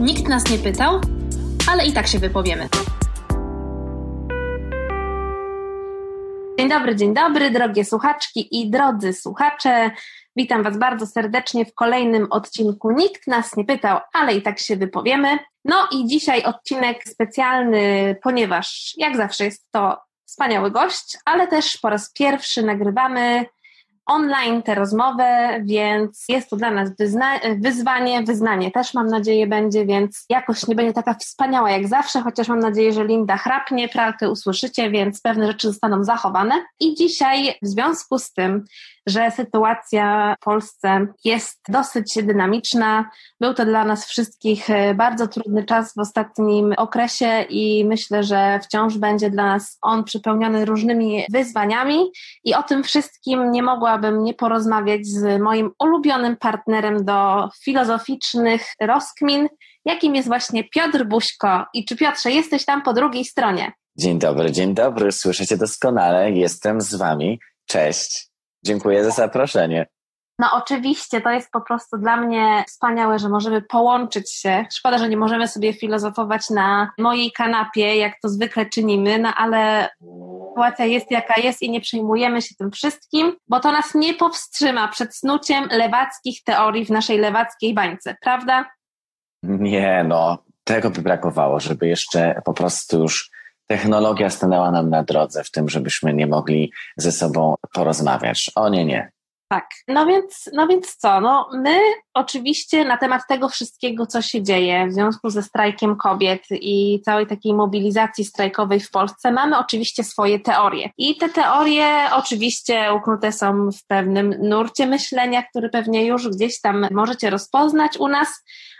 Nikt nas nie pytał, ale i tak się wypowiemy. Dzień dobry, dzień dobry, drogie słuchaczki i drodzy słuchacze. Witam Was bardzo serdecznie w kolejnym odcinku. Nikt nas nie pytał, ale i tak się wypowiemy. No i dzisiaj odcinek specjalny, ponieważ jak zawsze jest to wspaniały gość, ale też po raz pierwszy nagrywamy online tę rozmowę, więc jest to dla nas wyzwanie, wyznanie też mam nadzieję będzie, więc jakoś nie będzie taka wspaniała jak zawsze, chociaż mam nadzieję, że Linda chrapnie, pralkę usłyszycie, więc pewne rzeczy zostaną zachowane. I dzisiaj w związku z tym, że sytuacja w Polsce jest dosyć dynamiczna. Był to dla nas wszystkich e, bardzo trudny czas w ostatnim okresie i myślę, że wciąż będzie dla nas on przypełniony różnymi wyzwaniami i o tym wszystkim nie mogłabym nie porozmawiać z moim ulubionym partnerem do filozoficznych rozkmin, jakim jest właśnie Piotr Buźko. I czy Piotrze, jesteś tam po drugiej stronie? Dzień dobry, dzień dobry. Słyszycie doskonale. Jestem z wami. Cześć. Dziękuję za zaproszenie. No oczywiście, to jest po prostu dla mnie wspaniałe, że możemy połączyć się. Szkoda, że nie możemy sobie filozofować na mojej kanapie, jak to zwykle czynimy, no ale sytuacja jest jaka jest i nie przejmujemy się tym wszystkim, bo to nas nie powstrzyma przed snuciem lewackich teorii w naszej lewackiej bańce, prawda? Nie, no, tego by brakowało, żeby jeszcze po prostu już technologia stanęła nam na drodze w tym, żebyśmy nie mogli ze sobą porozmawiać. O nie, nie. Tak, no więc, no więc co? No my oczywiście na temat tego wszystkiego, co się dzieje w związku ze strajkiem kobiet i całej takiej mobilizacji strajkowej w Polsce, mamy oczywiście swoje teorie. I te teorie oczywiście uknute są w pewnym nurcie myślenia, który pewnie już gdzieś tam możecie rozpoznać u nas,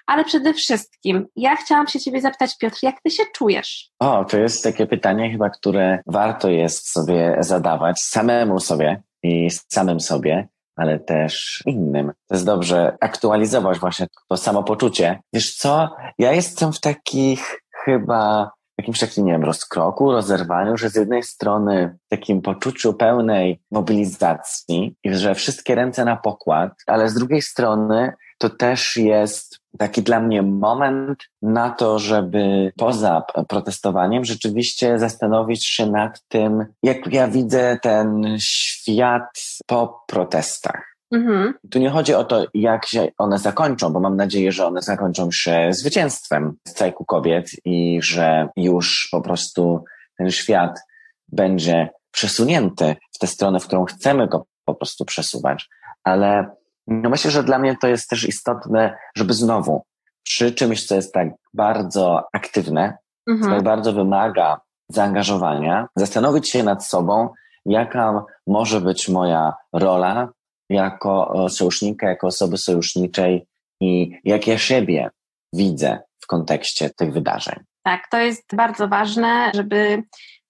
ale przede wszystkim ja chciałam się Ciebie zapytać, Piotr, jak Ty się czujesz? O, to jest takie pytanie chyba, które warto jest sobie zadawać samemu sobie i samym sobie, ale też innym. To jest dobrze aktualizować właśnie to samopoczucie. Wiesz co, ja jestem w takich chyba jakimś takim, nie wiem, rozkroku, rozerwaniu, że z jednej strony takim poczuciu pełnej mobilizacji i że wszystkie ręce na pokład, ale z drugiej strony to też jest taki dla mnie moment na to, żeby poza protestowaniem rzeczywiście zastanowić się nad tym, jak ja widzę ten świat po protestach. Mhm. Tu nie chodzi o to, jak się one zakończą, bo mam nadzieję, że one zakończą się zwycięstwem strajku kobiet i że już po prostu ten świat będzie przesunięty w tę stronę, w którą chcemy go po prostu przesuwać. Ale no myślę, że dla mnie to jest też istotne, żeby znowu przy czymś, co jest tak bardzo aktywne, mhm. co tak bardzo wymaga zaangażowania, zastanowić się nad sobą, jaka może być moja rola jako sojusznika, jako osoby sojuszniczej i jak ja siebie widzę w kontekście tych wydarzeń. Tak, to jest bardzo ważne, żeby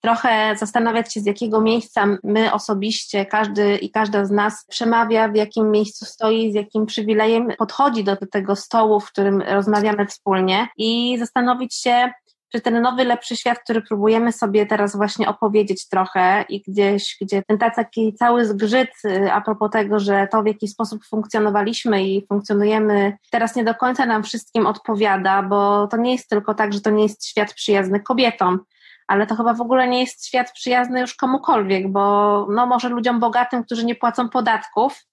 trochę zastanawiać się, z jakiego miejsca my osobiście, każdy i każda z nas przemawia, w jakim miejscu stoi, z jakim przywilejem podchodzi do tego stołu, w którym rozmawiamy wspólnie i zastanowić się, czy ten nowy, lepszy świat, który próbujemy sobie teraz właśnie opowiedzieć trochę i gdzieś, gdzie ten taki cały zgrzyt y, a propos tego, że to w jaki sposób funkcjonowaliśmy i funkcjonujemy teraz nie do końca nam wszystkim odpowiada, bo to nie jest tylko tak, że to nie jest świat przyjazny kobietom, ale to chyba w ogóle nie jest świat przyjazny już komukolwiek, bo no może ludziom bogatym, którzy nie płacą podatków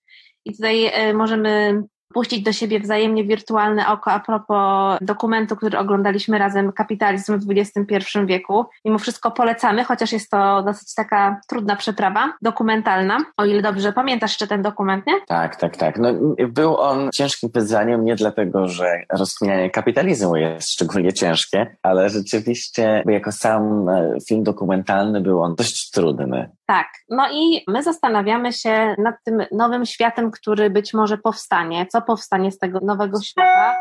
i tutaj y, możemy puścić do siebie wzajemnie wirtualne oko a propos dokumentu, który oglądaliśmy razem, Kapitalizm w XXI wieku. Mimo wszystko polecamy, chociaż jest to dosyć taka trudna przeprawa dokumentalna, o ile dobrze pamiętasz jeszcze ten dokument, nie? Tak, tak, tak. No, był on ciężkim wyzwaniem nie dlatego, że rozkminianie kapitalizmu jest szczególnie ciężkie, ale rzeczywiście jako sam e, film dokumentalny był on dość trudny. Tak, no i my zastanawiamy się nad tym nowym światem, który być może powstanie, co powstanie z tego nowego świata.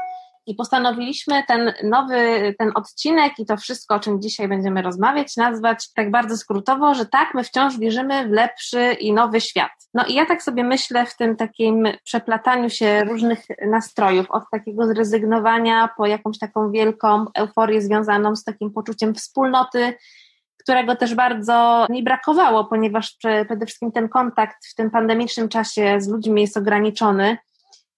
I postanowiliśmy ten nowy, ten odcinek i to wszystko, o czym dzisiaj będziemy rozmawiać, nazwać tak bardzo skrótowo, że tak, my wciąż wierzymy w lepszy i nowy świat. No i ja tak sobie myślę w tym takim przeplataniu się różnych nastrojów, od takiego zrezygnowania po jakąś taką wielką euforię związaną z takim poczuciem wspólnoty, którego też bardzo mi brakowało, ponieważ przede wszystkim ten kontakt w tym pandemicznym czasie z ludźmi jest ograniczony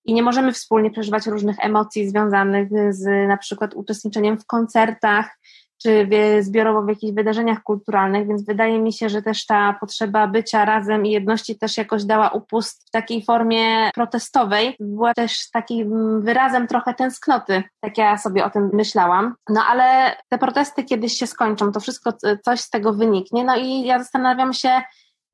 i nie możemy wspólnie przeżywać różnych emocji związanych z na przykład uczestniczeniem w koncertach, czy zbiorowo w jakichś wydarzeniach kulturalnych, więc wydaje mi się, że też ta potrzeba bycia razem i jedności też jakoś dała upust w takiej formie protestowej. Była też takim wyrazem trochę tęsknoty, tak ja sobie o tym myślałam. No ale te protesty kiedyś się skończą, to wszystko coś z tego wyniknie. No i ja zastanawiam się,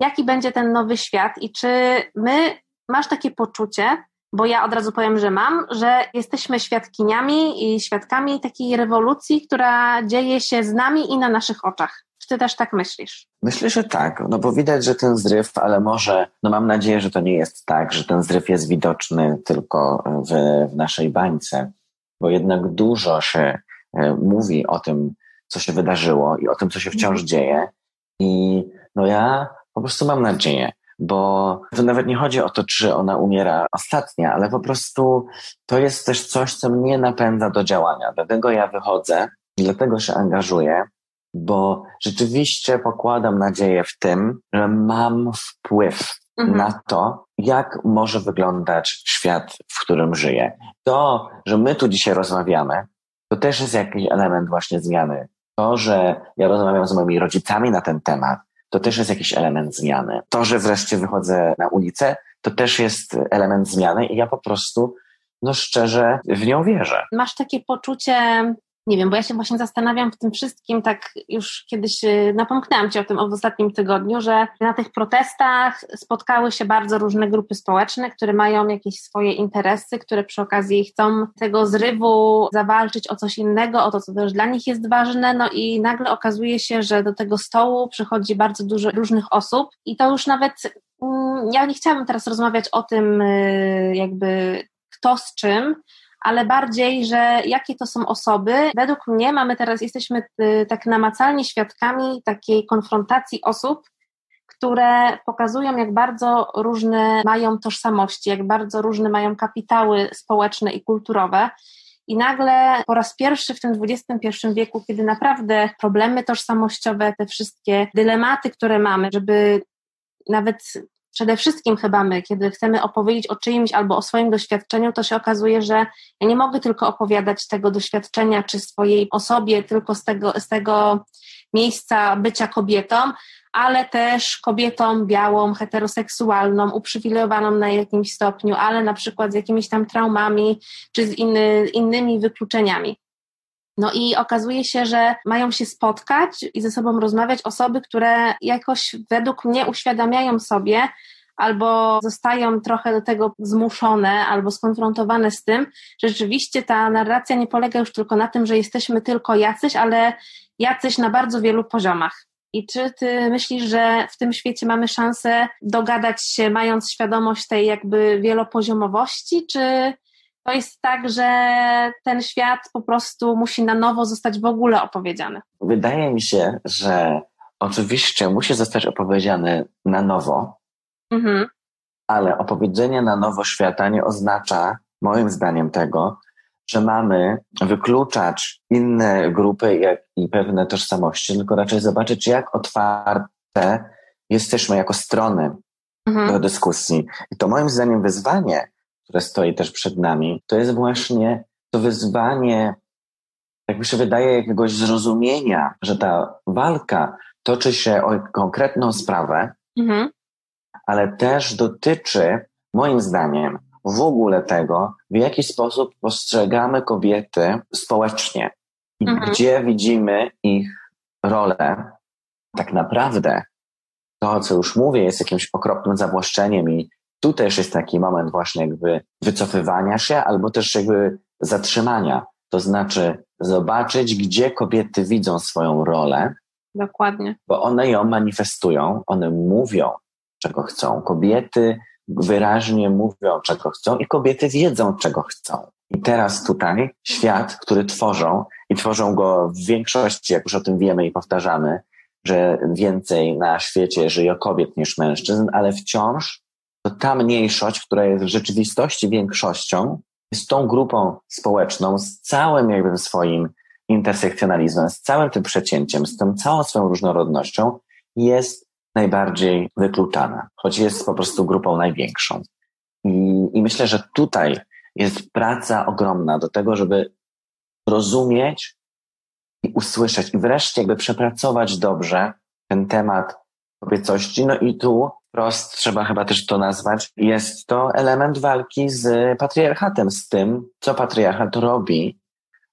jaki będzie ten nowy świat i czy my masz takie poczucie, bo ja od razu powiem, że mam, że jesteśmy świadkiniami i świadkami takiej rewolucji, która dzieje się z nami i na naszych oczach. Czy ty też tak myślisz? Myślę, że tak, no bo widać, że ten zryw, ale może, no mam nadzieję, że to nie jest tak, że ten zryw jest widoczny tylko w, w naszej bańce, bo jednak dużo się e, mówi o tym, co się wydarzyło i o tym, co się wciąż mhm. dzieje. I no ja po prostu mam nadzieję, bo to nawet nie chodzi o to, czy ona umiera ostatnia, ale po prostu to jest też coś, co mnie napędza do działania. Dlatego ja wychodzę, dlatego się angażuję, bo rzeczywiście pokładam nadzieję w tym, że mam wpływ mhm. na to, jak może wyglądać świat, w którym żyję. To, że my tu dzisiaj rozmawiamy, to też jest jakiś element właśnie zmiany. To, że ja rozmawiam z moimi rodzicami na ten temat, to też jest jakiś element zmiany. To, że wreszcie wychodzę na ulicę, to też jest element zmiany i ja po prostu, no szczerze, w nią wierzę. Masz takie poczucie nie wiem, bo ja się właśnie zastanawiam w tym wszystkim, tak już kiedyś y, napomknęłam Ci o tym w ostatnim tygodniu, że na tych protestach spotkały się bardzo różne grupy społeczne, które mają jakieś swoje interesy, które przy okazji chcą tego zrywu zawalczyć o coś innego, o to, co też dla nich jest ważne, no i nagle okazuje się, że do tego stołu przychodzi bardzo dużo różnych osób. I to już nawet, mm, ja nie chciałabym teraz rozmawiać o tym y, jakby kto z czym, ale bardziej, że jakie to są osoby. Według mnie mamy teraz, jesteśmy y, tak namacalnie świadkami takiej konfrontacji osób, które pokazują, jak bardzo różne mają tożsamości, jak bardzo różne mają kapitały społeczne i kulturowe. I nagle po raz pierwszy w tym XXI wieku, kiedy naprawdę problemy tożsamościowe, te wszystkie dylematy, które mamy, żeby nawet przede wszystkim chyba my, kiedy chcemy opowiedzieć o czyimś albo o swoim doświadczeniu, to się okazuje, że ja nie mogę tylko opowiadać tego doświadczenia czy swojej osobie tylko z tego, z tego miejsca bycia kobietą, ale też kobietą białą, heteroseksualną, uprzywilejowaną na jakimś stopniu, ale na przykład z jakimiś tam traumami czy z inny, innymi wykluczeniami. No i okazuje się, że mają się spotkać i ze sobą rozmawiać osoby, które jakoś według mnie uświadamiają sobie, albo zostają trochę do tego zmuszone albo skonfrontowane z tym, że rzeczywiście ta narracja nie polega już tylko na tym, że jesteśmy tylko jacyś, ale jacyś na bardzo wielu poziomach. I czy ty myślisz, że w tym świecie mamy szansę dogadać się, mając świadomość tej jakby wielopoziomowości, czy to jest tak, że ten świat po prostu musi na nowo zostać w ogóle opowiedziany? Wydaje mi się, że oczywiście musi zostać opowiedziany na nowo, mhm. ale opowiedzenie na nowo świata nie oznacza, moim zdaniem, tego, że mamy wykluczać inne grupy jak i pewne tożsamości, tylko raczej zobaczyć, jak otwarte jesteśmy jako strony mhm. do dyskusji. I to moim zdaniem wyzwanie które stoi też przed nami, to jest właśnie to wyzwanie, jak mi się wydaje, jakiegoś zrozumienia, że ta walka toczy się o konkretną sprawę, mhm. ale też dotyczy, moim zdaniem, w ogóle tego, w jaki sposób postrzegamy kobiety społecznie i mhm. gdzie widzimy ich rolę. Tak naprawdę to, co już mówię, jest jakimś okropnym zawłaszczeniem i tu też jest taki moment właśnie jakby wycofywania się albo też jakby zatrzymania. To znaczy zobaczyć, gdzie kobiety widzą swoją rolę. Dokładnie. Bo one ją manifestują, one mówią, czego chcą. Kobiety wyraźnie mówią, czego chcą i kobiety wiedzą, czego chcą. I teraz tutaj świat, który tworzą i tworzą go w większości, jak już o tym wiemy i powtarzamy, że więcej na świecie żyje kobiet niż mężczyzn, ale wciąż to ta mniejszość, która jest w rzeczywistości większością, jest tą grupą społeczną z całym jakby swoim intersekcjonalizmem, z całym tym przecięciem, z tą całą swoją różnorodnością, jest najbardziej wykluczana, choć jest po prostu grupą największą. I I myślę, że tutaj jest praca ogromna do tego, żeby rozumieć i usłyszeć i wreszcie jakby przepracować dobrze ten temat kobiecości. No i tu wprost trzeba chyba też to nazwać, jest to element walki z patriarchatem, z tym, co patriarchat robi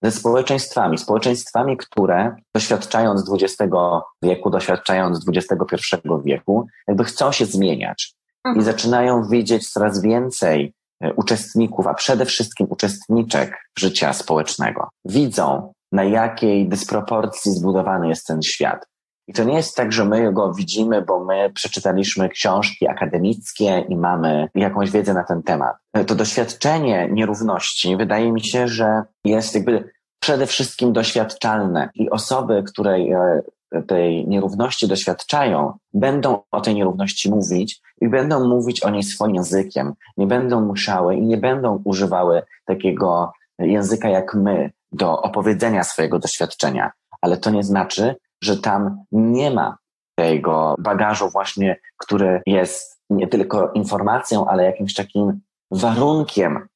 ze społeczeństwami, społeczeństwami, które doświadczając XX wieku, doświadczając XXI wieku, jakby chcą się zmieniać i mhm. zaczynają widzieć coraz więcej e, uczestników, a przede wszystkim uczestniczek życia społecznego. Widzą, na jakiej dysproporcji zbudowany jest ten świat. I to nie jest tak, że my go widzimy, bo my przeczytaliśmy książki akademickie i mamy jakąś wiedzę na ten temat. To doświadczenie nierówności wydaje mi się, że jest jakby przede wszystkim doświadczalne i osoby, które e, tej nierówności doświadczają, będą o tej nierówności mówić i będą mówić o niej swoim językiem. Nie będą musiały i nie będą używały takiego języka jak my do opowiedzenia swojego doświadczenia. Ale to nie znaczy, że tam nie ma tego bagażu właśnie, który jest nie tylko informacją, ale jakimś takim warunkiem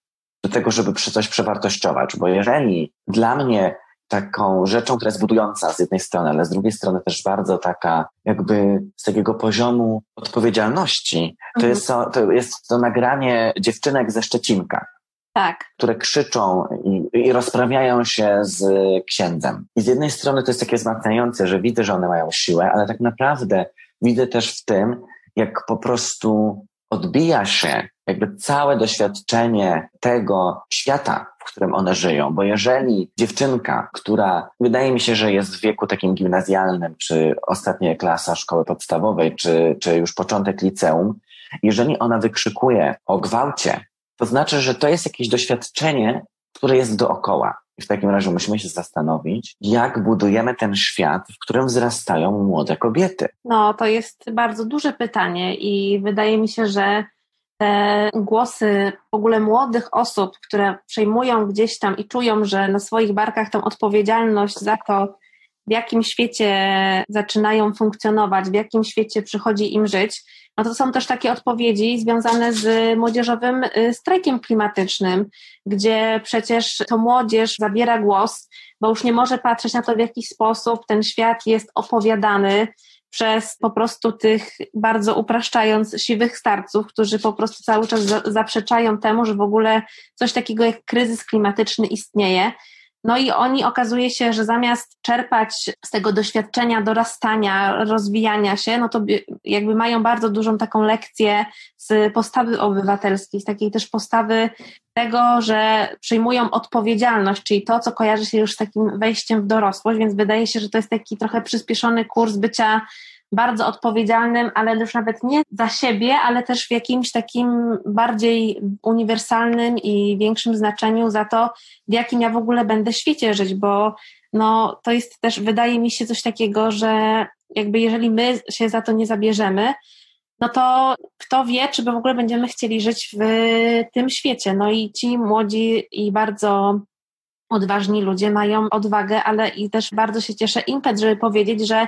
do tego, żeby coś przewartościować. Bo jeżeli dla mnie taką rzeczą, która jest budująca z jednej strony, ale z drugiej strony też bardzo taka jakby z takiego poziomu odpowiedzialności, to, mhm. jest, to, to jest to nagranie dziewczynek ze Szczecinka tak. które krzyczą i, i rozprawiają się z księdzem. I z jednej strony to jest takie wzmacniające, że widzę, że one mają siłę, ale tak naprawdę widzę też w tym, jak po prostu odbija się jakby całe doświadczenie tego świata, w którym one żyją. Bo jeżeli dziewczynka, która wydaje mi się, że jest w wieku takim gimnazjalnym, czy ostatnia klasa szkoły podstawowej, czy, czy już początek liceum, jeżeli ona wykrzykuje o gwałcie, to znaczy, że to jest jakieś doświadczenie, które jest dookoła. I w takim razie musimy się zastanowić, jak budujemy ten świat, w którym wzrastają młode kobiety. No, to jest bardzo duże pytanie i wydaje mi się, że te głosy w ogóle młodych osób, które przejmują gdzieś tam i czują, że na swoich barkach tą odpowiedzialność za to, w jakim świecie zaczynają funkcjonować, w jakim świecie przychodzi im żyć, no to są też takie odpowiedzi związane z młodzieżowym y, strajkiem klimatycznym, gdzie przecież to młodzież zabiera głos, bo już nie może patrzeć na to, w jaki sposób ten świat jest opowiadany przez po prostu tych, bardzo upraszczając, siwych starców, którzy po prostu cały czas zaprzeczają temu, że w ogóle coś takiego jak kryzys klimatyczny istnieje. No i oni okazuje się, że zamiast czerpać z tego doświadczenia dorastania, rozwijania się, no to jakby mają bardzo dużą taką lekcję z postawy obywatelskiej, z takiej też postawy tego, że przyjmują odpowiedzialność, czyli to, co kojarzy się już z takim wejściem w dorosłość, więc wydaje się, że to jest taki trochę przyspieszony kurs bycia bardzo odpowiedzialnym, ale już nawet nie za siebie, ale też w jakimś takim bardziej uniwersalnym i większym znaczeniu za to, w jakim ja w ogóle będę świecie żyć, bo no, to jest też, wydaje mi się, coś takiego, że jakby jeżeli my się za to nie zabierzemy, no to kto wie, czy w ogóle będziemy chcieli żyć w tym świecie. No i ci młodzi i bardzo odważni ludzie mają odwagę, ale i też bardzo się cieszę impet, żeby powiedzieć, że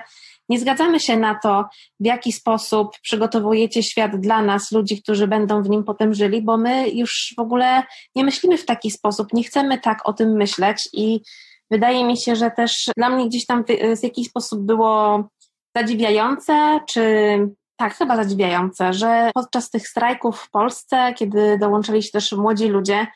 nie zgadzamy się na to, w jaki sposób przygotowujecie świat dla nas, ludzi, którzy będą w nim potem żyli, bo my już w ogóle nie myślimy w taki sposób, nie chcemy tak o tym myśleć i wydaje mi się, że też dla mnie gdzieś tam w jakiś sposób było zadziwiające, czy tak, chyba zadziwiające, że podczas tych strajków w Polsce, kiedy dołączyli się też młodzi ludzie,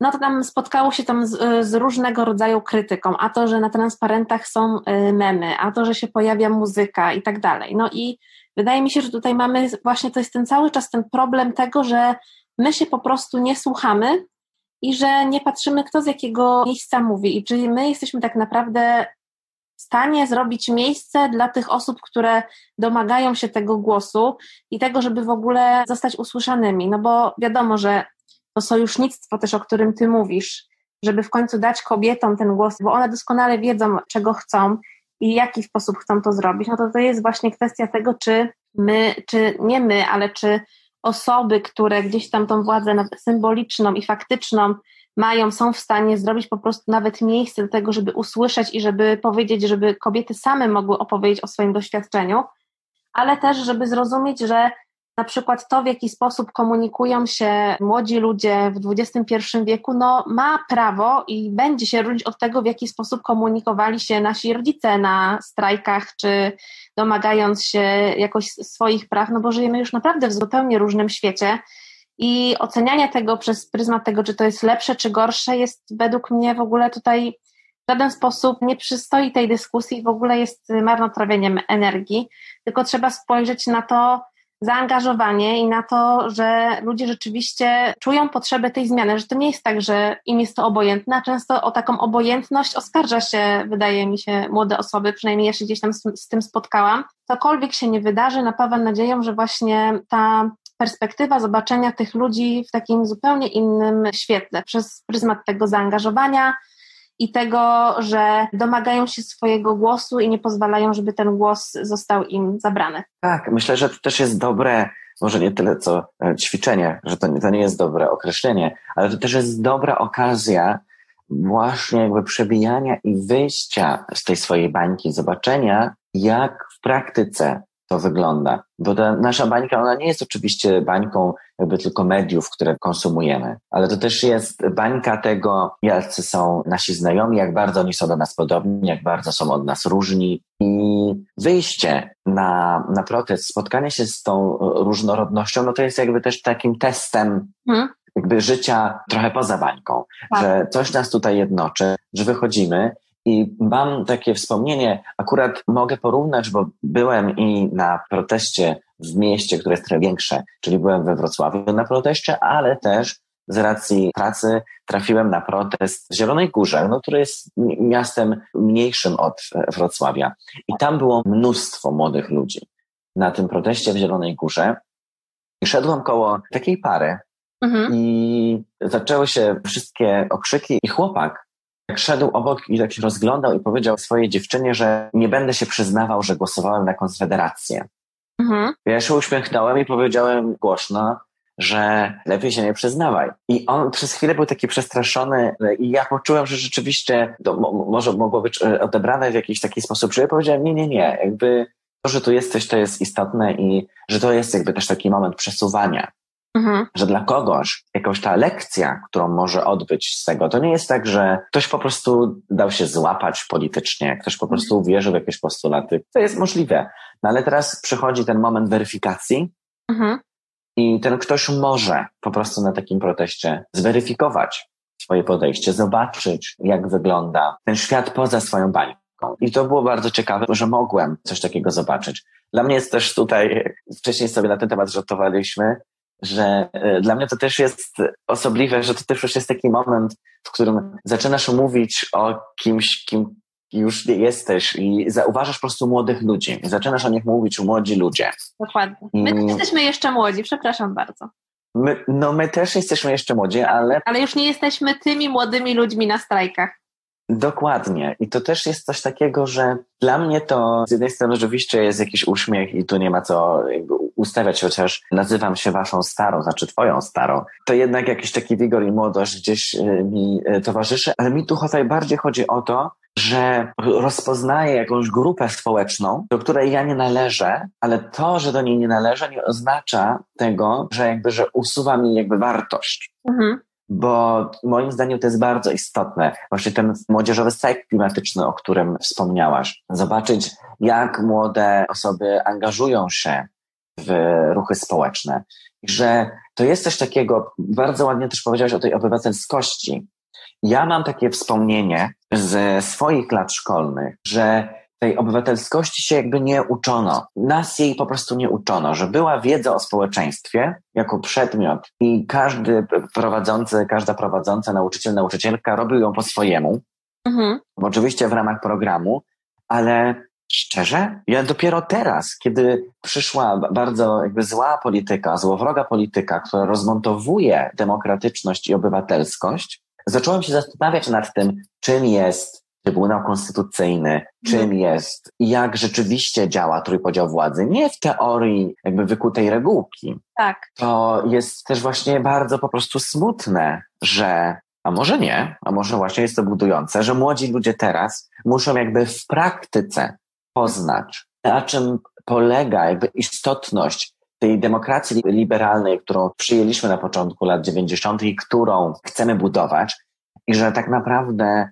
no to tam spotkało się tam z, z, różnego rodzaju krytyką, a to, że na transparentach są y, memy, a to, że się pojawia muzyka i tak dalej. No i wydaje mi się, że tutaj mamy właśnie, to jest ten cały czas ten problem tego, że my się po prostu nie słuchamy i że nie patrzymy, kto z jakiego miejsca mówi i czy my jesteśmy tak naprawdę w stanie zrobić miejsce dla tych osób, które domagają się tego głosu i tego, żeby w ogóle zostać usłyszanymi. No bo wiadomo, że to sojusznictwo też, o którym ty mówisz, żeby w końcu dać kobietom ten głos, bo one doskonale wiedzą, czego chcą i w jaki sposób chcą to zrobić, no to to jest właśnie kwestia tego, czy my, czy nie my, ale czy osoby, które gdzieś tam tą władzę symboliczną i faktyczną mają, są w stanie zrobić po prostu nawet miejsce do tego, żeby usłyszeć i żeby powiedzieć, żeby kobiety same mogły opowiedzieć o swoim doświadczeniu, ale też, żeby zrozumieć, że na przykład to, w jaki sposób komunikują się młodzi ludzie w XXI wieku, no ma prawo i będzie się różnić od tego, w jaki sposób komunikowali się nasi rodzice na strajkach, czy domagając się jakoś swoich praw, no bo żyjemy już naprawdę w zupełnie różnym świecie. I ocenianie tego przez pryzmat tego, czy to jest lepsze, czy gorsze, jest według mnie w ogóle tutaj w żaden sposób nie przystoi tej dyskusji, w ogóle jest marnotrawieniem energii, tylko trzeba spojrzeć na to zaangażowanie i na to, że ludzie rzeczywiście czują potrzebę tej zmiany, że to nie jest tak, że im jest to obojętne, a często o taką obojętność oskarża się, wydaje mi się, młode osoby, przynajmniej ja się gdzieś tam z, z tym spotkałam. Cokolwiek się nie wydarzy, napawa nadzieją, że właśnie ta perspektywa zobaczenia tych ludzi w takim zupełnie innym świetle, przez pryzmat tego zaangażowania, i tego, że domagają się swojego głosu i nie pozwalają, żeby ten głos został im zabrany. Tak, myślę, że to też jest dobre, może nie tyle co e, ćwiczenie, że to, to nie jest dobre określenie, ale to też jest dobra okazja właśnie jakby przebijania i wyjścia z tej swojej bańki, zobaczenia, jak w praktyce to wygląda. Bo ta nasza bańka, ona nie jest oczywiście bańką jakby tylko mediów, które konsumujemy, ale to też jest bańka tego, jacy są nasi znajomi, jak bardzo oni są do nas podobni, jak bardzo są od nas różni. I wyjście na, na protest, spotkanie się z tą różnorodnością, no to jest jakby też takim testem hmm jakby życia trochę poza bańką, tak. że coś nas tutaj jednoczy, że wychodzimy i mam takie wspomnienie, akurat mogę porównać, bo byłem i na proteście w mieście, które jest trochę większe, czyli byłem we Wrocławiu na proteście, ale też z racji pracy trafiłem na protest w Zielonej Górze, no, które jest miastem mniejszym od Wrocławia. I tam było mnóstwo młodych ludzi na tym proteście w Zielonej Górze. I szedłem koło takiej pary mhm. i zaczęły się wszystkie okrzyki i chłopak jak szedł obok i tak się rozglądał i powiedział swojej dziewczynie, że nie będę się przyznawał, że głosowałem na Konfederację. Mhm. Ja się uśmiechnąłem i powiedziałem głośno, że lepiej się nie przyznawaj. I on przez chwilę był taki przestraszony i ja poczułem, że rzeczywiście to może mogło być e, odebrane w jakiś taki sposób, że ja powiedziałem, nie, nie, nie, jakby to, że tu jesteś, to jest istotne i że to jest jakby też taki moment przesuwania. Mhm. Że dla kogoś jakaś ta lekcja, którą może odbyć z tego, to nie jest tak, że ktoś po prostu dał się złapać politycznie, ktoś po prostu uwierzył w jakieś postulaty. To jest możliwe. No ale teraz przychodzi ten moment weryfikacji mhm. i ten ktoś może po prostu na takim proteście zweryfikować swoje podejście, zobaczyć, jak wygląda ten świat poza swoją bańką. I to było bardzo ciekawe, że mogłem coś takiego zobaczyć. Dla mnie jest też tutaj, wcześniej sobie na ten temat żartowaliśmy, że e, dla mnie to też jest osobliwe, że to też już jest taki moment, w którym zaczynasz mówić o kimś, kim już jesteś i zauważasz po prostu młodych ludzi. Zaczynasz o nich mówić, młodzi ludzie. Dokładnie. My I... jesteśmy jeszcze młodzi, przepraszam bardzo. My, no my też jesteśmy jeszcze młodzi, ale... Ale już nie jesteśmy tymi młodymi ludźmi na strajkach. Dokładnie. I to też jest coś takiego, że dla mnie to z jednej strony rzeczywiście jest jakiś uśmiech i tu nie ma co ustawiać, chociaż nazywam się waszą starą, znaczy twoją starą. To jednak jakiś taki wigor i młodość gdzieś y, mi y, towarzyszy, ale mi tu tutaj bardziej chodzi o to, że rozpoznaję jakąś grupę społeczną, do której ja nie należę, ale to, że do niej nie należę, nie oznacza tego, że jakby, że usuwa mi jakby wartość. Mhm bo moim zdaniem to jest bardzo istotne. Właśnie ten młodzieżowy strajk klimatyczny, o którym wspomniałaś. Zobaczyć, jak młode osoby angażują się w ruchy społeczne. Że to jest coś takiego, bardzo ładnie też powiedziałeś o tej obywatelskości. Ja mam takie wspomnienie ze swoich lat szkolnych, że tej obywatelskości się jakby nie uczono. Nas jej po prostu nie uczono, że była wiedza o społeczeństwie jako przedmiot i każdy prowadzący, każda prowadząca, nauczyciel, nauczycielka robił ją po swojemu. Mhm. Oczywiście w ramach programu, ale Szczerze? Ja dopiero teraz, kiedy przyszła bardzo jakby zła polityka, złowroga polityka, która rozmontowuje demokratyczność i obywatelskość, zacząłem się zastanawiać nad tym, czym jest Trybunał Konstytucyjny, czym no. jest i jak rzeczywiście działa trójpodział władzy. Nie w teorii jakby wykutej regułki. Tak. To jest też właśnie bardzo po prostu smutne, że a może nie, a może właśnie jest to budujące, że młodzi ludzie teraz muszą jakby w praktyce poznać, na czym polega jakby istotność tej demokracji liberalnej, którą przyjęliśmy na początku lat 90. i którą chcemy budować, i że tak naprawdę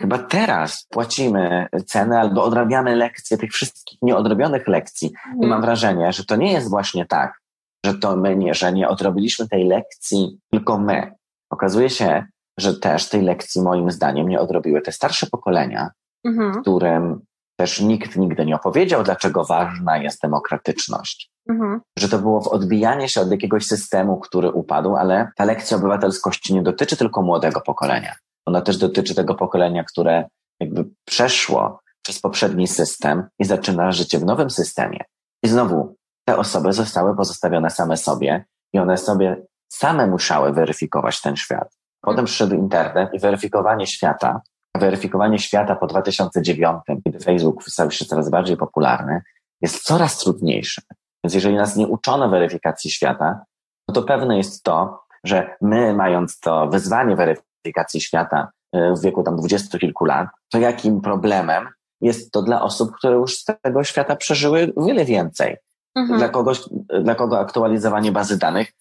chyba teraz płacimy cenę albo odrabiamy lekcje tych wszystkich nieodrobionych lekcji. I mam mhm. wrażenie, że to nie jest właśnie tak, że to my nie, że nie odrobiliśmy tej lekcji tylko my. Okazuje się, że też tej lekcji moim zdaniem nie odrobiły te starsze pokolenia, mhm. którym też nikt nigdy nie opowiedział, dlaczego ważna jest demokratyczność. Mhm. Że to było w odbijanie się od jakiegoś systemu, który upadł, ale ta lekcja obywatelskości nie dotyczy tylko młodego pokolenia. Ona też dotyczy tego pokolenia, które jakby przeszło przez poprzedni system i zaczyna życie w nowym systemie. I znowu te osoby zostały pozostawione same sobie i one sobie same musiały weryfikować ten świat. Potem przyszedł internet i weryfikowanie świata, weryfikowanie świata po 2009, kiedy Facebook stał się coraz bardziej popularny, jest coraz trudniejsze. Więc jeżeli nas nie uczono weryfikacji świata, no to pewne jest to, że my, mając to wyzwanie weryfikacji świata e, w wieku tam dwudziestu kilku lat, to jakim problemem jest to dla osób, które już z tego świata przeżyły wiele więcej. Mhm. Dla, kogoś, dla kogo aktualizowanie bazy danych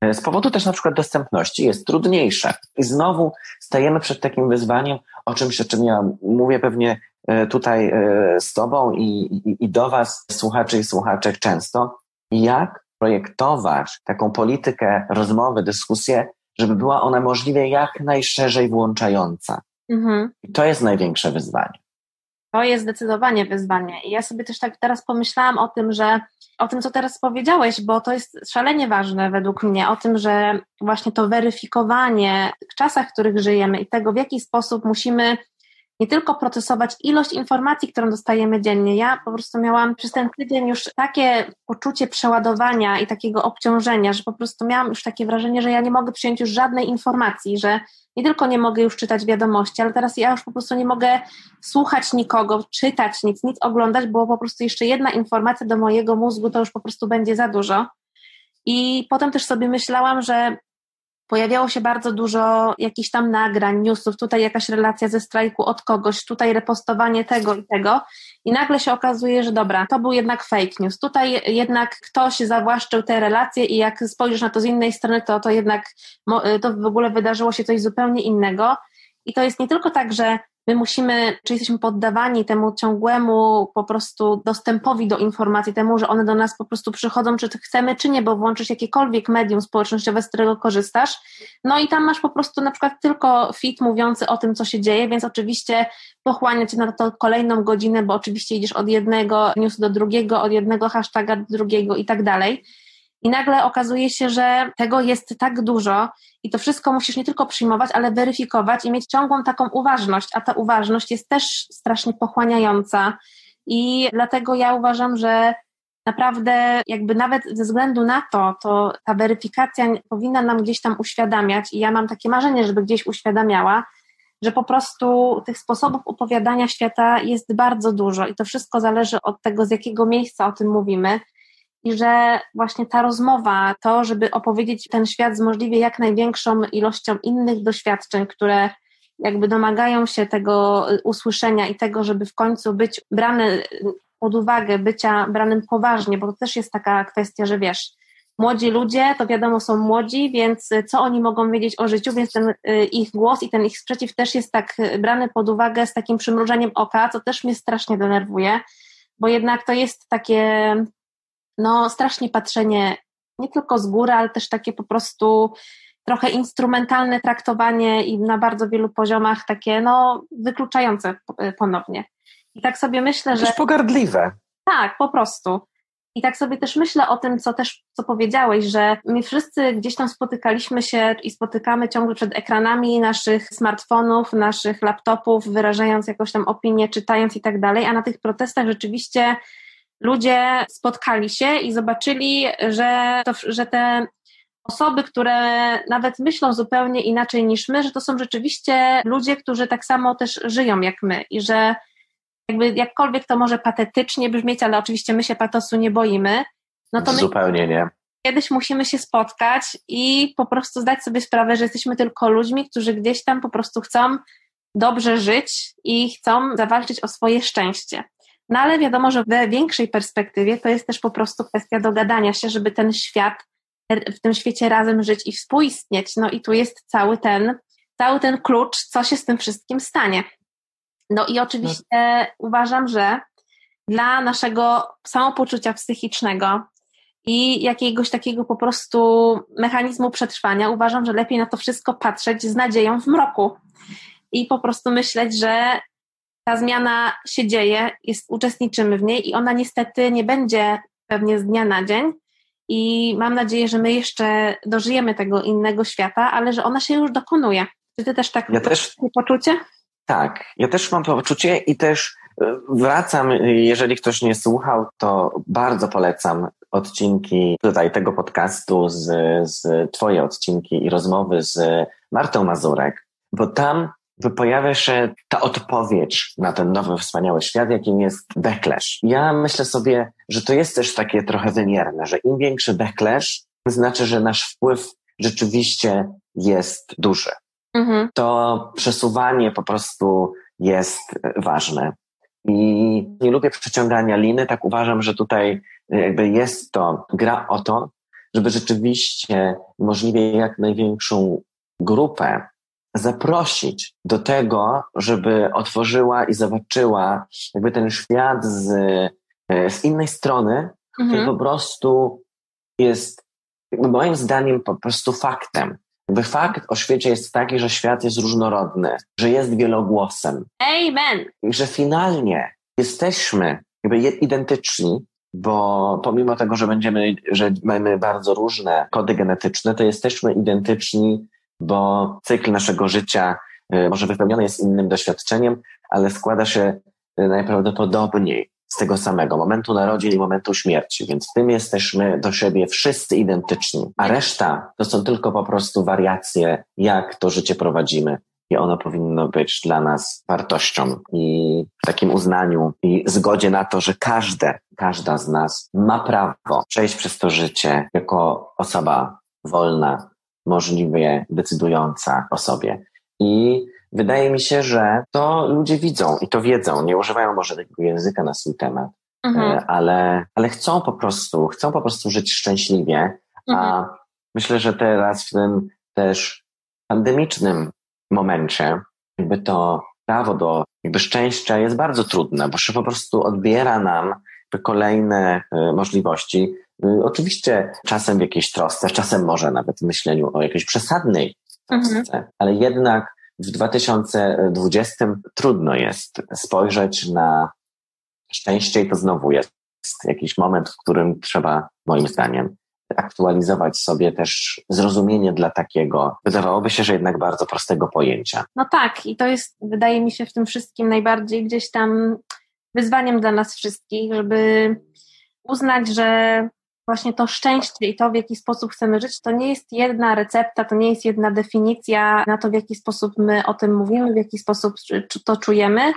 e, z powodu też na przykład dostępności jest trudniejsze. I znowu stajemy przed takim wyzwaniem, o czymś, o czym ja mówię pewnie e, tutaj e, z Tobą i, i, i do Was, słuchaczy i słuchaczek często, jak projektować taką politykę rozmowy, dyskusję, żeby była ona możliwie jak najszerzej włączająca. Mhm. I to jest największe wyzwanie. To jest zdecydowanie wyzwanie. I ja sobie też tak teraz pomyślałam o tym, że o tym, co teraz powiedziałeś, bo to jest szalenie ważne według mnie, o tym, że właśnie to weryfikowanie w czasach, w których żyjemy i tego, w jaki sposób musimy nie tylko procesować ilość informacji, którą dostajemy dziennie. Ja po prostu miałam przez ten tydzień już takie poczucie przeładowania i takiego obciążenia, że po prostu miałam już takie wrażenie, że ja nie mogę przyjąć już żadnej informacji, że nie tylko nie mogę już czytać wiadomości, ale teraz ja już po prostu nie mogę słuchać nikogo, czytać nic, nic oglądać, bo po prostu jeszcze jedna informacja do mojego mózgu to już po prostu będzie za dużo. I potem też sobie myślałam, że pojawiało się bardzo dużo jakichś tam nagrań, newsów, tutaj jakaś relacja ze strajku od kogoś, tutaj repostowanie tego i tego. I nagle się okazuje, że dobra, to był jednak fake news, tutaj jednak ktoś zawłaszczył te relacje i jak spojrzysz na to z innej strony, to, to jednak to w ogóle wydarzyło się coś zupełnie innego. I to jest nie tylko tak, że my musimy, czy jesteśmy poddawani temu ciągłemu po prostu dostępowi do informacji, temu, że one do nas po prostu przychodzą, czy chcemy, czy nie, bo włączysz jakiekolwiek medium społecznościowe, z którego korzystasz, no i tam masz po prostu na przykład tylko fit mówiący o tym, co się dzieje, więc oczywiście pochłania cię na to kolejną godzinę, bo oczywiście idziesz od jednego newsu do drugiego, od jednego hashtaga do drugiego i tak dalej. I nagle okazuje się, że tego jest tak dużo i to wszystko musisz nie tylko przyjmować, ale weryfikować i mieć ciągłą taką uważność, a ta uważność jest też strasznie pochłaniająca. I dlatego ja uważam, że naprawdę jakby nawet ze względu na to, to ta weryfikacja powinna nam gdzieś tam uświadamiać i ja mam takie marzenie, żeby gdzieś uświadamiała, że po prostu tych sposobów opowiadania świata jest bardzo dużo i to wszystko zależy od tego, z jakiego miejsca o tym mówimy i że właśnie ta rozmowa, to, żeby opowiedzieć ten świat z możliwie jak największą ilością innych doświadczeń, które jakby domagają się tego usłyszenia i tego, żeby w końcu być brany pod uwagę, bycia branym poważnie, bo to też jest taka kwestia, że wiesz, młodzi ludzie, to wiadomo, są młodzi, więc co oni mogą wiedzieć o życiu, więc ten y, ich głos i ten ich sprzeciw też jest tak brany pod uwagę z takim przymrużeniem oka, co też mnie strasznie denerwuje, bo jednak to jest takie no strasznie patrzenie nie tylko z góry, ale też takie po prostu trochę instrumentalne traktowanie i na bardzo wielu poziomach takie no wykluczające ponownie. I tak sobie myślę, że... Też pogardliwe. Tak, po prostu. I tak sobie też myślę o tym, co też, co powiedziałeś, że my wszyscy gdzieś tam spotykaliśmy się i spotykamy ciągle przed ekranami naszych smartfonów, naszych laptopów, wyrażając jakąś tam opinię, czytając i tak dalej, a na tych protestach rzeczywiście ludzie spotkali się i zobaczyli, że, to, że te osoby, które nawet myślą zupełnie inaczej niż my, że to są rzeczywiście ludzie, którzy tak samo też żyją jak my i że jakby jakkolwiek to może patetycznie brzmieć, ale oczywiście my się patosu nie boimy, no to my zupełnie nie. Kiedyś musimy się spotkać i po prostu zdać sobie sprawę, że jesteśmy tylko ludźmi, którzy gdzieś tam po prostu chcą dobrze żyć i chcą zawalczyć o swoje szczęście No ale wiadomo, że we większej perspektywie to jest też po prostu kwestia dogadania się, żeby ten świat, w tym świecie razem żyć i współistnieć. No i tu jest cały ten, cały ten klucz, co się z tym wszystkim stanie. No i oczywiście no. uważam, że dla naszego samopoczucia psychicznego i jakiegoś takiego po prostu mechanizmu przetrwania, uważam, że lepiej na to wszystko patrzeć z nadzieją w mroku i po prostu myśleć, że ta zmiana się dzieje, jest, uczestniczymy w niej i ona niestety nie będzie pewnie z dnia na dzień. I mam nadzieję, że my jeszcze dożyjemy tego innego świata, ale że ona się już dokonuje. Czy ty też tak ja też, poczucie? Tak, ja też mam poczucie i też e, wracam, jeżeli ktoś nie słuchał, to bardzo polecam odcinki tutaj tego podcastu z, z twoje odcinki i rozmowy z Martą Mazurek, bo tam pojawia się ta odpowiedź na ten nowy, wspaniały świat, jakim jest backlash. Ja myślę sobie, że to jest też takie trochę wymierne, że im większy backlash, znaczy, że nasz wpływ rzeczywiście jest duży. Mhm. To przesuwanie po prostu jest ważne. I nie lubię przeciągania liny, tak uważam, że tutaj jakby jest to gra o to, żeby rzeczywiście możliwie jak największą grupę zaprosić do tego, żeby otworzyła i zobaczyła jakby ten świat z, e, z innej strony, mhm. który po prostu jest moim zdaniem po prostu faktem. Jakby fakt o świecie jest taki, że świat jest różnorodny, że jest wielogłosem. Amen! I że finalnie jesteśmy jakby identyczni, bo pomimo tego, że będziemy, że mamy bardzo różne kody genetyczne, to jesteśmy identyczni bo cykl naszego życia y, może wypełniony jest innym doświadczeniem, ale składa się y, najprawdopodobniej z tego samego momentu narodzin i momentu śmierci, więc w tym jesteśmy do siebie wszyscy identyczni, a reszta to są tylko po prostu wariacje, jak to życie prowadzimy. I ono powinno być dla nas wartością i takim uznaniu i zgodzie na to, że każde, każda z nas ma prawo przejść przez to życie jako osoba wolna, możliwie decydująca o sobie. I wydaje mi się, że to ludzie widzą i to wiedzą, nie używają może takiego języka na swój temat, mhm. E, ale, ale chcą po prostu, chcą po prostu żyć szczęśliwie, mhm. a myślę, że teraz w tym też pandemicznym momencie, jakby to prawo do jakby szczęścia jest bardzo trudne, bo się po prostu odbiera nam kolejne e, możliwości, oczywiście czasem w jakiejś trosce, czasem może nawet w myśleniu o jakiejś przesadnej trosce, mhm. ale jednak w 2020 trudno jest spojrzeć na szczęście i to znowu jest jakiś moment, w którym trzeba, moim zdaniem, aktualizować sobie też zrozumienie dla takiego, wydawałoby się, że jednak bardzo prostego pojęcia. No tak, i to jest, wydaje mi się, w tym wszystkim najbardziej gdzieś tam wyzwaniem dla nas wszystkich, żeby uznać, że właśnie to szczęście i to, w jaki sposób chcemy żyć, to nie jest jedna recepta, to nie jest jedna definicja na to, w jaki sposób my o tym mówimy, w jaki sposób to czujemy.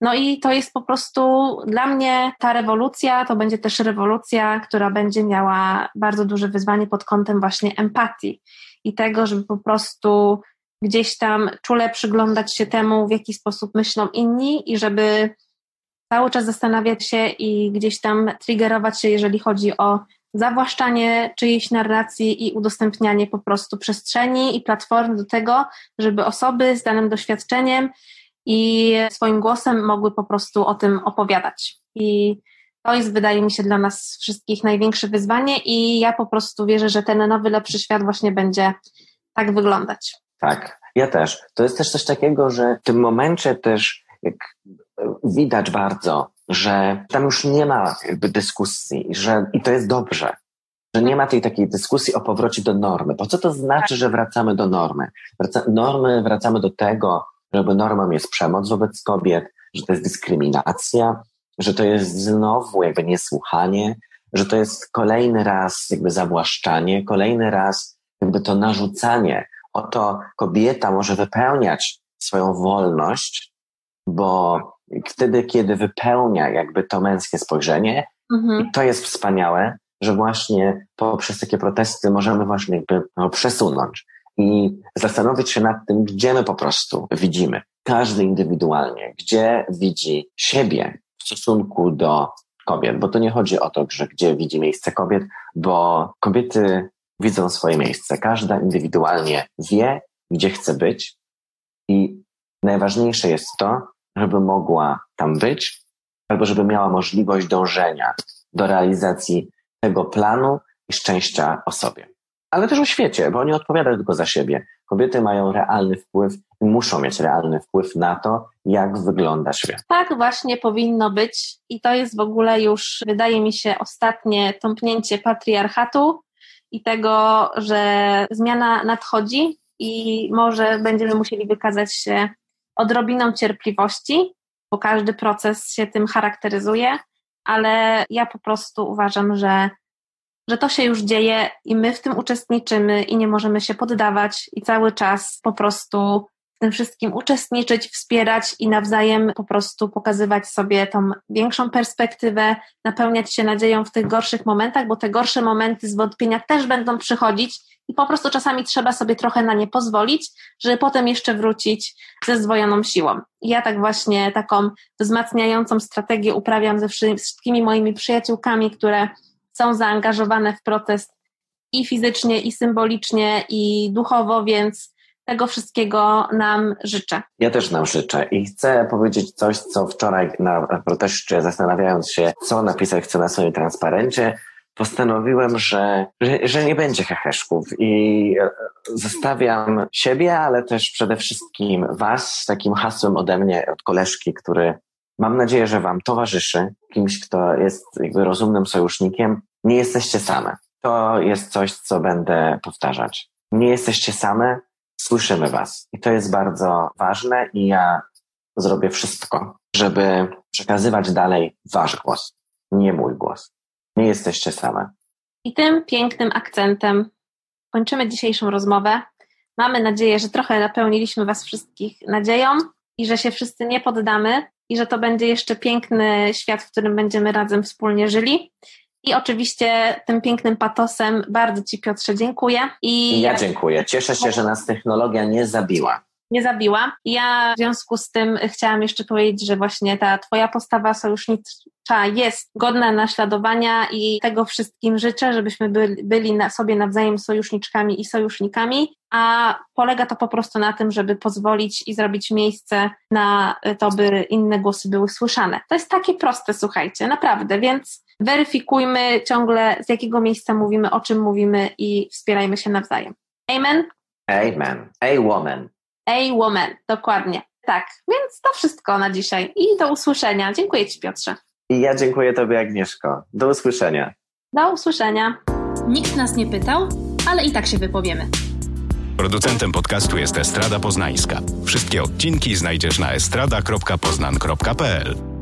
No i to jest po prostu dla mnie ta rewolucja, to będzie też rewolucja, która będzie miała bardzo duże wyzwanie pod kątem właśnie empatii i tego, żeby po prostu gdzieś tam czule przyglądać się temu, w jaki sposób myślą inni i żeby cały czas zastanawiać się i gdzieś tam triggerować się, jeżeli chodzi o zawłaszczanie czyjejś narracji i udostępnianie po prostu przestrzeni i platform do tego, żeby osoby z danym doświadczeniem i swoim głosem mogły po prostu o tym opowiadać. I to jest, wydaje mi się, dla nas wszystkich największe wyzwanie, i ja po prostu wierzę, że ten nowy, lepszy świat właśnie będzie tak wyglądać. Tak, ja też. To jest też coś takiego, że w tym momencie też, widać bardzo, że tam już nie ma jakby dyskusji, że, i to jest dobrze, że nie ma tej takiej dyskusji o powrocie do normy. Po co to znaczy, że wracamy do normy? Wraca, normy, wracamy do tego, żeby normą jest przemoc wobec kobiet, że to jest dyskryminacja, że to jest znowu jakby niesłuchanie, że to jest kolejny raz jakby zawłaszczanie, kolejny raz jakby to narzucanie. Oto kobieta może wypełniać swoją wolność, bo wtedy, kiedy wypełnia jakby to męskie spojrzenie, mhm. i to jest wspaniałe, że właśnie poprzez takie protesty możemy właśnie jakby no, przesunąć i zastanowić się nad tym, gdzie my po prostu widzimy, każdy indywidualnie, gdzie widzi siebie w w stosunku do kobiet, bo to nie chodzi o to, że gdzie widzi miejsce kobiet, bo kobiety widzą swoje miejsce. Każda indywidualnie wie, gdzie chce być i najważniejsze jest to, żeby mogła tam być albo żeby miała możliwość dążenia do realizacji tego planu i szczęścia o sobie. Ale też o świecie, bo nie odpowiada tylko za siebie. Kobiety mają realny wpływ i muszą mieć realny wpływ na to, jak wygląda świat. Tak właśnie powinno być i to jest w ogóle już, wydaje mi się, ostatnie tąpnięcie patriarchatu i tego, że zmiana nadchodzi i może będziemy musieli wykazać się odrobiną cierpliwości, bo każdy proces się tym charakteryzuje, ale ja po prostu uważam, że, że to się już dzieje i my w tym uczestniczymy i nie możemy się poddawać i cały czas po prostu w tym wszystkim uczestniczyć, wspierać i nawzajem po prostu pokazywać sobie tą większą perspektywę, napełniać się nadzieją w tych gorszych momentach, bo te gorsze momenty zwątpienia też będą przychodzić i po prostu czasami trzeba sobie trochę na nie pozwolić, żeby potem jeszcze wrócić ze zdwojoną siłą. Ja tak właśnie taką wzmacniającą strategię uprawiam ze wszystkimi moimi przyjaciółkami, które są zaangażowane w protest i fizycznie, i symbolicznie, i duchowo, więc tego wszystkiego nam życzę. Ja też nam życzę i chcę powiedzieć coś, co wczoraj na proteście, zastanawiając się, co napisać chcę na swoim transparencie, postanowiłem, że, że, że, nie będzie heheszków i e, zostawiam siebie, ale też przede wszystkim Was z takim hasłem ode mnie, od koleżki, który mam nadzieję, że Wam towarzyszy, kimś, kto jest jakby rozumnym sojusznikiem. Nie jesteście same. To jest coś, co będę powtarzać. Nie jesteście same, słyszymy Was. I to jest bardzo ważne i ja zrobię wszystko, żeby przekazywać dalej Wasz głos, nie mój głos. Nie jesteście same. I tym pięknym akcentem kończymy dzisiejszą rozmowę. Mamy nadzieję, że trochę napełniliśmy Was wszystkich nadzieją i że się wszyscy nie poddamy i że to będzie jeszcze piękny świat, w którym będziemy razem wspólnie żyli. I oczywiście tym pięknym patosem bardzo Ci Piotrze dziękuję. I ja dziękuję. Cieszę się, że nas technologia nie zabiła nie zabiła. Ja w związku z tym chciałam jeszcze powiedzieć, że właśnie ta Twoja postawa sojusznicza jest godna naśladowania i tego wszystkim życzę, żebyśmy byli, byli na sobie nawzajem sojuszniczkami i sojusznikami, a polega to po prostu na tym, żeby pozwolić i zrobić miejsce na to, by inne głosy były słyszane. To jest takie proste, słuchajcie, naprawdę, więc weryfikujmy ciągle, z jakiego miejsca mówimy, o czym mówimy i wspierajmy się nawzajem. Amen? Amen. A woman. A Woman, dokładnie. Tak, więc to wszystko na dzisiaj i do usłyszenia. Dziękuję Ci, Piotrze. I ja dziękuję Tobie, Agnieszko. Do usłyszenia. Do usłyszenia. Nikt nas nie pytał, ale i tak się wypowiemy. Producentem podcastu jest Estrada Poznańska. Wszystkie odcinki znajdziesz na estrada.poznan.pl.